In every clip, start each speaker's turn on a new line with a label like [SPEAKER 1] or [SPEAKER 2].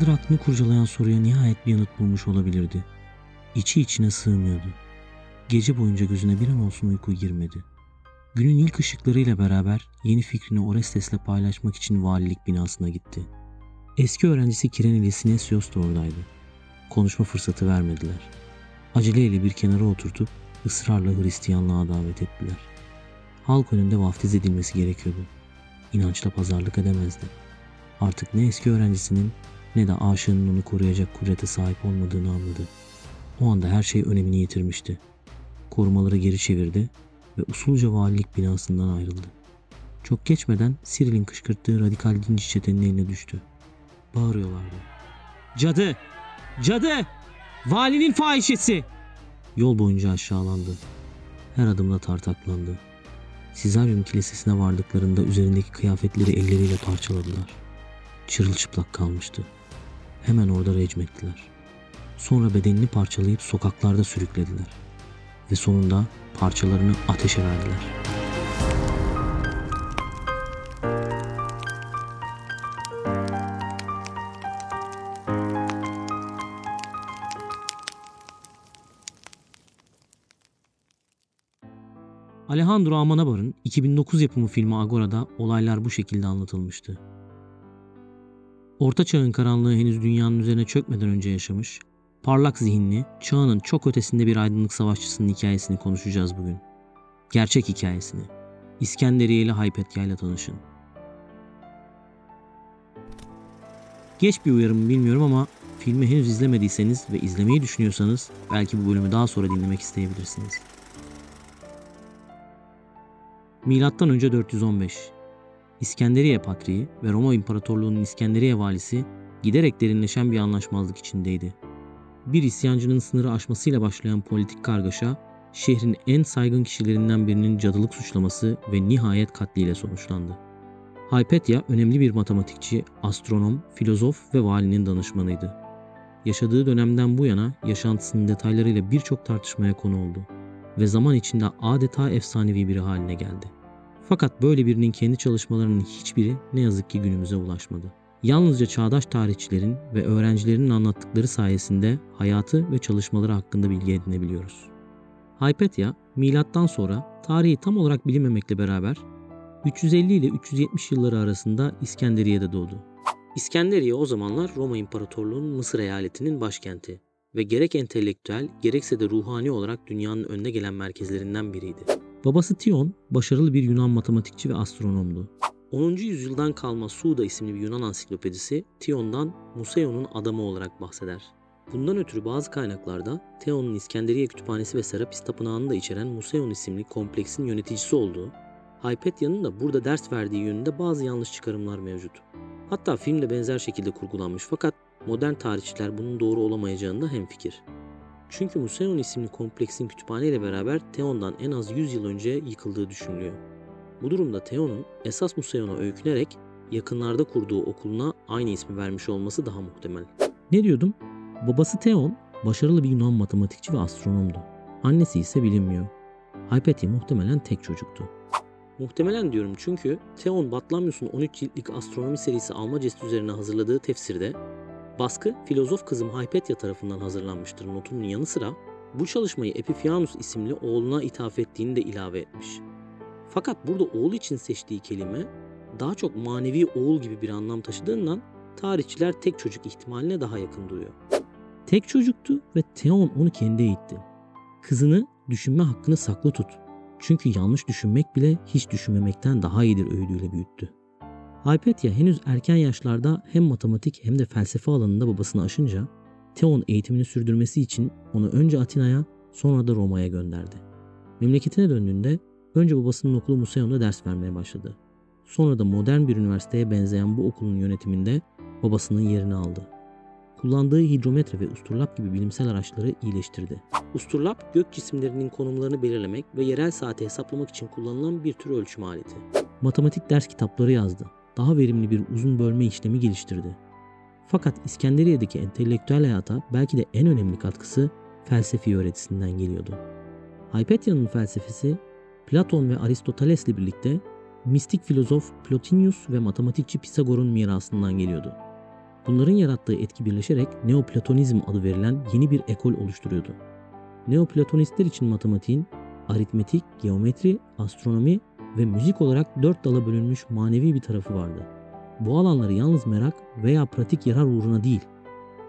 [SPEAKER 1] Yıllardır aklını kurcalayan soruya nihayet bir yanıt bulmuş olabilirdi. İçi içine sığmıyordu. Gece boyunca gözüne bir an olsun uyku girmedi. Günün ilk ışıklarıyla beraber yeni fikrini Orestes'le paylaşmak için valilik binasına gitti. Eski öğrencisi Kirenili Sinesios da oradaydı. Konuşma fırsatı vermediler. Aceleyle bir kenara oturtup ısrarla Hristiyanlığa davet ettiler. Halk önünde vaftiz edilmesi gerekiyordu. İnançla pazarlık edemezdi. Artık ne eski öğrencisinin ne de aşığının onu koruyacak kudrete sahip olmadığını anladı. O anda her şey önemini yitirmişti. Korumaları geri çevirdi ve usulca valilik binasından ayrıldı. Çok geçmeden Cyril'in kışkırttığı radikal dinci çetenin eline düştü. Bağırıyorlardı. Cadı! Cadı! Valinin fahişesi! Yol boyunca aşağılandı. Her adımda tartaklandı. Sizaryum kilisesine vardıklarında üzerindeki kıyafetleri elleriyle parçaladılar. Çırılçıplak kalmıştı. Hemen orada recmettiler. Sonra bedenini parçalayıp sokaklarda sürüklediler. Ve sonunda parçalarını ateşe verdiler. Alejandro Amenabar'ın 2009 yapımı filmi Agora'da olaylar bu şekilde anlatılmıştı. Orta çağın karanlığı henüz dünyanın üzerine çökmeden önce yaşamış, parlak zihinli, çağının çok ötesinde bir aydınlık savaşçısının hikayesini konuşacağız bugün. Gerçek hikayesini. İskenderiye ile Haypetya ile tanışın. Geç bir uyarım bilmiyorum ama filmi henüz izlemediyseniz ve izlemeyi düşünüyorsanız belki bu bölümü daha sonra dinlemek isteyebilirsiniz. Milattan önce 415. İskenderiye Patriği ve Roma İmparatorluğu'nun İskenderiye valisi giderek derinleşen bir anlaşmazlık içindeydi. Bir isyancının sınırı aşmasıyla başlayan politik kargaşa, şehrin en saygın kişilerinden birinin cadılık suçlaması ve nihayet katliyle sonuçlandı. Hypatia önemli bir matematikçi, astronom, filozof ve valinin danışmanıydı. Yaşadığı dönemden bu yana yaşantısının detaylarıyla birçok tartışmaya konu oldu ve zaman içinde adeta efsanevi biri haline geldi. Fakat böyle birinin kendi çalışmalarının hiçbiri ne yazık ki günümüze ulaşmadı. Yalnızca çağdaş tarihçilerin ve öğrencilerinin anlattıkları sayesinde hayatı ve çalışmaları hakkında bilgi edinebiliyoruz. Hypatia, milattan sonra tarihi tam olarak bilinmemekle beraber 350 ile 370 yılları arasında İskenderiye'de doğdu. İskenderiye o zamanlar Roma İmparatorluğu'nun Mısır eyaletinin başkenti ve gerek entelektüel gerekse de ruhani olarak dünyanın önde gelen merkezlerinden biriydi. Babası Tion, başarılı bir Yunan matematikçi ve astronomdu. 10. yüzyıldan kalma Suda isimli bir Yunan ansiklopedisi Tion'dan Museo'nun adamı olarak bahseder. Bundan ötürü bazı kaynaklarda Theon'un İskenderiye Kütüphanesi ve Serapis Tapınağı'nı da içeren Museon isimli kompleksin yöneticisi olduğu, Hypatia'nın da burada ders verdiği yönünde bazı yanlış çıkarımlar mevcut. Hatta film de benzer şekilde kurgulanmış fakat modern tarihçiler bunun doğru olamayacağında hemfikir. Çünkü Museon isimli kompleksin kütüphane ile beraber Theon'dan en az 100 yıl önce yıkıldığı düşünülüyor. Bu durumda Theon'un esas Museon'a öykünerek yakınlarda kurduğu okuluna aynı ismi vermiş olması daha muhtemel. Ne diyordum? Babası Theon başarılı bir Yunan matematikçi ve astronomdu. Annesi ise bilinmiyor. Hypatia muhtemelen tek çocuktu. Muhtemelen diyorum çünkü Theon Batlamyus'un 13 ciltlik astronomi serisi Almacest üzerine hazırladığı tefsirde baskı filozof kızım Hypatia tarafından hazırlanmıştır notunun yanı sıra bu çalışmayı Epiphanius isimli oğluna ithaf ettiğini de ilave etmiş. Fakat burada oğul için seçtiği kelime daha çok manevi oğul gibi bir anlam taşıdığından tarihçiler tek çocuk ihtimaline daha yakın duruyor. Tek çocuktu ve Theon onu kendi eğitti. Kızını düşünme hakkını saklı tut. Çünkü yanlış düşünmek bile hiç düşünmemekten daha iyidir öğüdüyle büyüttü. Hypatia henüz erken yaşlarda hem matematik hem de felsefe alanında babasını aşınca Theon eğitimini sürdürmesi için onu önce Atina'ya sonra da Roma'ya gönderdi. Memleketine döndüğünde önce babasının okulu Museon'da ders vermeye başladı. Sonra da modern bir üniversiteye benzeyen bu okulun yönetiminde babasının yerini aldı. Kullandığı hidrometre ve usturlap gibi bilimsel araçları iyileştirdi. Usturlap gök cisimlerinin konumlarını belirlemek ve yerel saati hesaplamak için kullanılan bir tür ölçüm aleti. Matematik ders kitapları yazdı. Daha verimli bir uzun bölme işlemi geliştirdi. Fakat İskenderiye'deki entelektüel hayata belki de en önemli katkısı felsefi öğretisinden geliyordu. Hypatia'nın felsefesi Platon ve Aristoteles'le birlikte mistik filozof Plotinius ve matematikçi Pisagor'un mirasından geliyordu. Bunların yarattığı etki birleşerek Neoplatonizm adı verilen yeni bir ekol oluşturuyordu. Neoplatonistler için matematiğin aritmetik, geometri, astronomi ve müzik olarak dört dala bölünmüş manevi bir tarafı vardı. Bu alanları yalnız merak veya pratik yarar uğruna değil,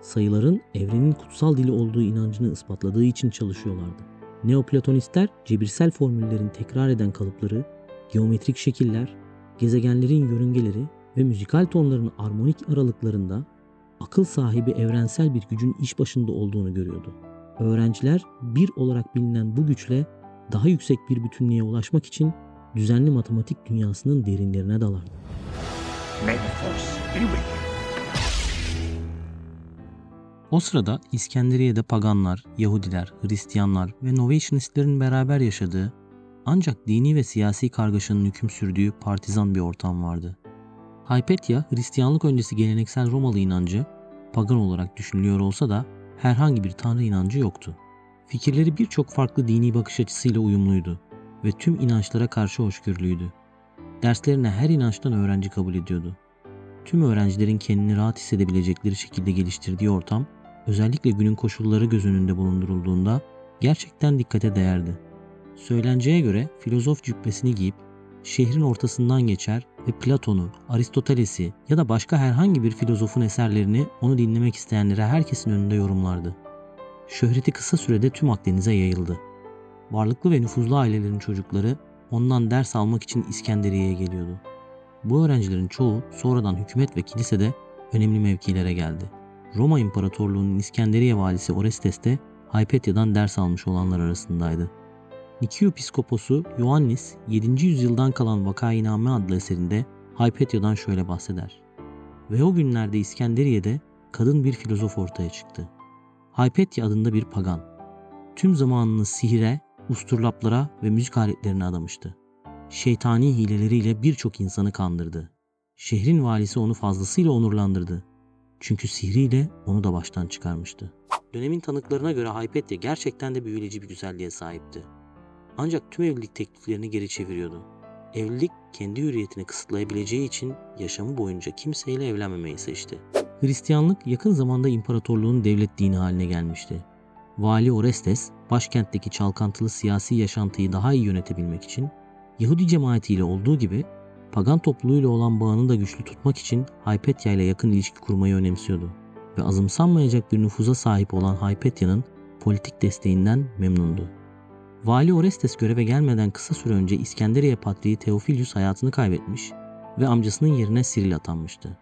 [SPEAKER 1] sayıların evrenin kutsal dili olduğu inancını ispatladığı için çalışıyorlardı. Neoplatonistler cebirsel formüllerin tekrar eden kalıpları, geometrik şekiller, gezegenlerin yörüngeleri ve müzikal tonların armonik aralıklarında akıl sahibi evrensel bir gücün iş başında olduğunu görüyordu. Öğrenciler bir olarak bilinen bu güçle daha yüksek bir bütünlüğe ulaşmak için düzenli matematik dünyasının derinlerine dalardı. O sırada İskenderiye'de paganlar, Yahudiler, Hristiyanlar ve Novationistlerin beraber yaşadığı ancak dini ve siyasi kargaşanın hüküm sürdüğü partizan bir ortam vardı. Hypatia, Hristiyanlık öncesi geleneksel Romalı inancı, pagan olarak düşünülüyor olsa da herhangi bir tanrı inancı yoktu. Fikirleri birçok farklı dini bakış açısıyla uyumluydu ve tüm inançlara karşı hoşgörülüydü. Derslerine her inançtan öğrenci kabul ediyordu. Tüm öğrencilerin kendini rahat hissedebilecekleri şekilde geliştirdiği ortam, özellikle günün koşulları göz önünde bulundurulduğunda gerçekten dikkate değerdi. Söylenceye göre filozof cübbesini giyip şehrin ortasından geçer ve Platon'u, Aristoteles'i ya da başka herhangi bir filozofun eserlerini onu dinlemek isteyenlere herkesin önünde yorumlardı. Şöhreti kısa sürede tüm Akdeniz'e yayıldı. Varlıklı ve nüfuzlu ailelerin çocukları ondan ders almak için İskenderiye'ye geliyordu. Bu öğrencilerin çoğu sonradan hükümet ve kilisede önemli mevkilere geldi. Roma İmparatorluğu'nun İskenderiye valisi Orestes de Hypatia'dan ders almış olanlar arasındaydı. Nikio Piskoposu Ioannis 7. yüzyıldan kalan Vakainame adlı eserinde Hypatia'dan şöyle bahseder. Ve o günlerde İskenderiye'de kadın bir filozof ortaya çıktı. Hypatia adında bir pagan. Tüm zamanını sihire, usturlaplara ve müzik aletlerine adamıştı. Şeytani hileleriyle birçok insanı kandırdı. Şehrin valisi onu fazlasıyla onurlandırdı. Çünkü sihriyle onu da baştan çıkarmıştı. Dönemin tanıklarına göre Hypatia gerçekten de büyüleyici bir güzelliğe sahipti. Ancak tüm evlilik tekliflerini geri çeviriyordu. Evlilik kendi hürriyetini kısıtlayabileceği için yaşamı boyunca kimseyle evlenmemeyi seçti. Hristiyanlık yakın zamanda imparatorluğun devlet dini haline gelmişti. Vali Orestes, başkentteki çalkantılı siyasi yaşantıyı daha iyi yönetebilmek için Yahudi cemaatiyle olduğu gibi pagan topluluğuyla olan bağını da güçlü tutmak için Hypatia ile yakın ilişki kurmayı önemsiyordu ve azımsanmayacak bir nüfuza sahip olan Hypatia'nın politik desteğinden memnundu. Vali Orestes göreve gelmeden kısa süre önce İskenderiye Patriği Theophilus hayatını kaybetmiş ve amcasının yerine Siril atanmıştı.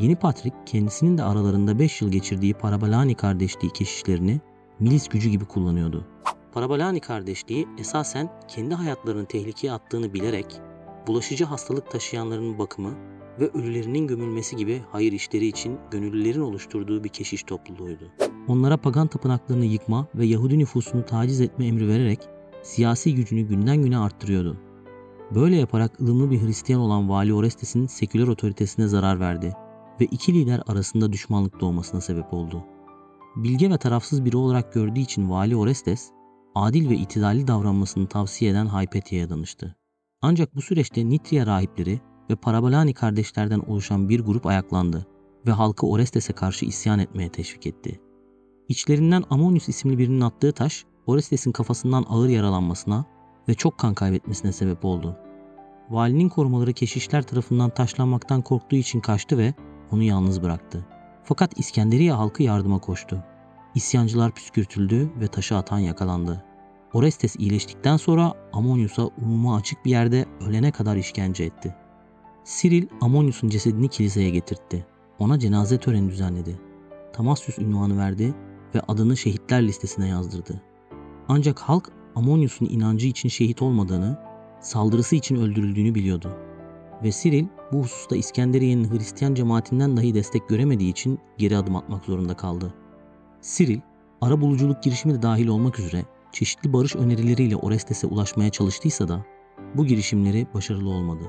[SPEAKER 1] Yeni Patrik kendisinin de aralarında 5 yıl geçirdiği Parabalani kardeşliği keşişlerini milis gücü gibi kullanıyordu. Parabalani kardeşliği esasen kendi hayatlarını tehlikeye attığını bilerek bulaşıcı hastalık taşıyanların bakımı ve ölülerinin gömülmesi gibi hayır işleri için gönüllülerin oluşturduğu bir keşiş topluluğuydu. Onlara pagan tapınaklarını yıkma ve Yahudi nüfusunu taciz etme emri vererek siyasi gücünü günden güne arttırıyordu. Böyle yaparak ılımlı bir Hristiyan olan Vali Orestes'in seküler otoritesine zarar verdi ve iki lider arasında düşmanlık doğmasına sebep oldu. Bilge ve tarafsız biri olarak gördüğü için Vali Orestes, adil ve itidalli davranmasını tavsiye eden Hypatia'ya danıştı. Ancak bu süreçte Nitria rahipleri ve Parabolani kardeşlerden oluşan bir grup ayaklandı ve halkı Orestes'e karşı isyan etmeye teşvik etti. İçlerinden Ammonius isimli birinin attığı taş Orestes'in kafasından ağır yaralanmasına ve çok kan kaybetmesine sebep oldu. Valinin korumaları keşişler tarafından taşlanmaktan korktuğu için kaçtı ve onu yalnız bıraktı. Fakat İskenderiye halkı yardıma koştu. İsyancılar püskürtüldü ve taşı atan yakalandı. Orestes iyileştikten sonra Ammonius'a umuma açık bir yerde ölene kadar işkence etti. Siril Ammonius'un cesedini kiliseye getirtti. Ona cenaze töreni düzenledi. Tamasyus ünvanı verdi ve adını şehitler listesine yazdırdı. Ancak halk Ammonius'un inancı için şehit olmadığını, saldırısı için öldürüldüğünü biliyordu. Ve Siril bu hususta İskenderiye'nin Hristiyan cemaatinden dahi destek göremediği için geri adım atmak zorunda kaldı. Siril, ara buluculuk girişimi de dahil olmak üzere çeşitli barış önerileriyle Orestes'e ulaşmaya çalıştıysa da bu girişimleri başarılı olmadı.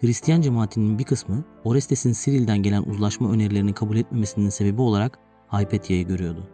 [SPEAKER 1] Hristiyan cemaatinin bir kısmı Orestes'in Siril'den gelen uzlaşma önerilerini kabul etmemesinin sebebi olarak Hypatia'yı görüyordu.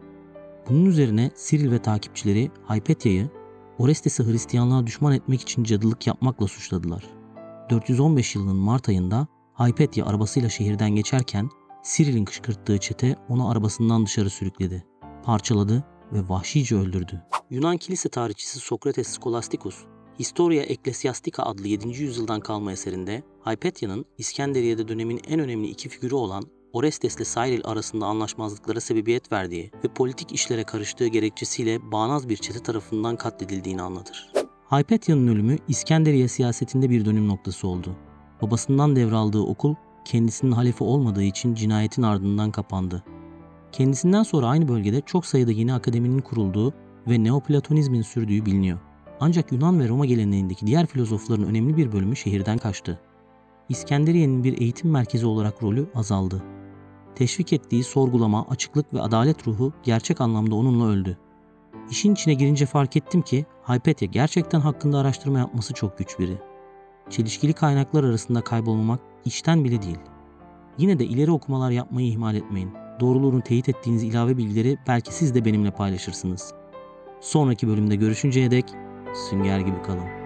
[SPEAKER 1] Bunun üzerine Siril ve takipçileri Hypatia'yı Orestes'i Hristiyanlığa düşman etmek için cadılık yapmakla suçladılar. 415 yılının Mart ayında Hypatia arabasıyla şehirden geçerken Cyril'in kışkırttığı çete onu arabasından dışarı sürükledi. Parçaladı ve vahşice öldürdü. Yunan kilise tarihçisi Sokrates Scholasticus, Historia Ecclesiastica adlı 7. yüzyıldan kalma eserinde Hypatia'nın İskenderiye'de dönemin en önemli iki figürü olan Orestes ile Cyril arasında anlaşmazlıklara sebebiyet verdiği ve politik işlere karıştığı gerekçesiyle bağnaz bir çete tarafından katledildiğini anlatır. Hypatia'nın ölümü İskenderiye siyasetinde bir dönüm noktası oldu. Babasından devraldığı okul kendisinin halefi olmadığı için cinayetin ardından kapandı. Kendisinden sonra aynı bölgede çok sayıda yeni akademinin kurulduğu ve Neoplatonizmin sürdüğü biliniyor. Ancak Yunan ve Roma geleneğindeki diğer filozofların önemli bir bölümü şehirden kaçtı. İskenderiye'nin bir eğitim merkezi olarak rolü azaldı. Teşvik ettiği sorgulama, açıklık ve adalet ruhu gerçek anlamda onunla öldü. İşin içine girince fark ettim ki Hypatia gerçekten hakkında araştırma yapması çok güç biri. Çelişkili kaynaklar arasında kaybolmamak içten bile değil. Yine de ileri okumalar yapmayı ihmal etmeyin. Doğruluğunu teyit ettiğiniz ilave bilgileri belki siz de benimle paylaşırsınız. Sonraki bölümde görüşünceye dek sünger gibi kalın.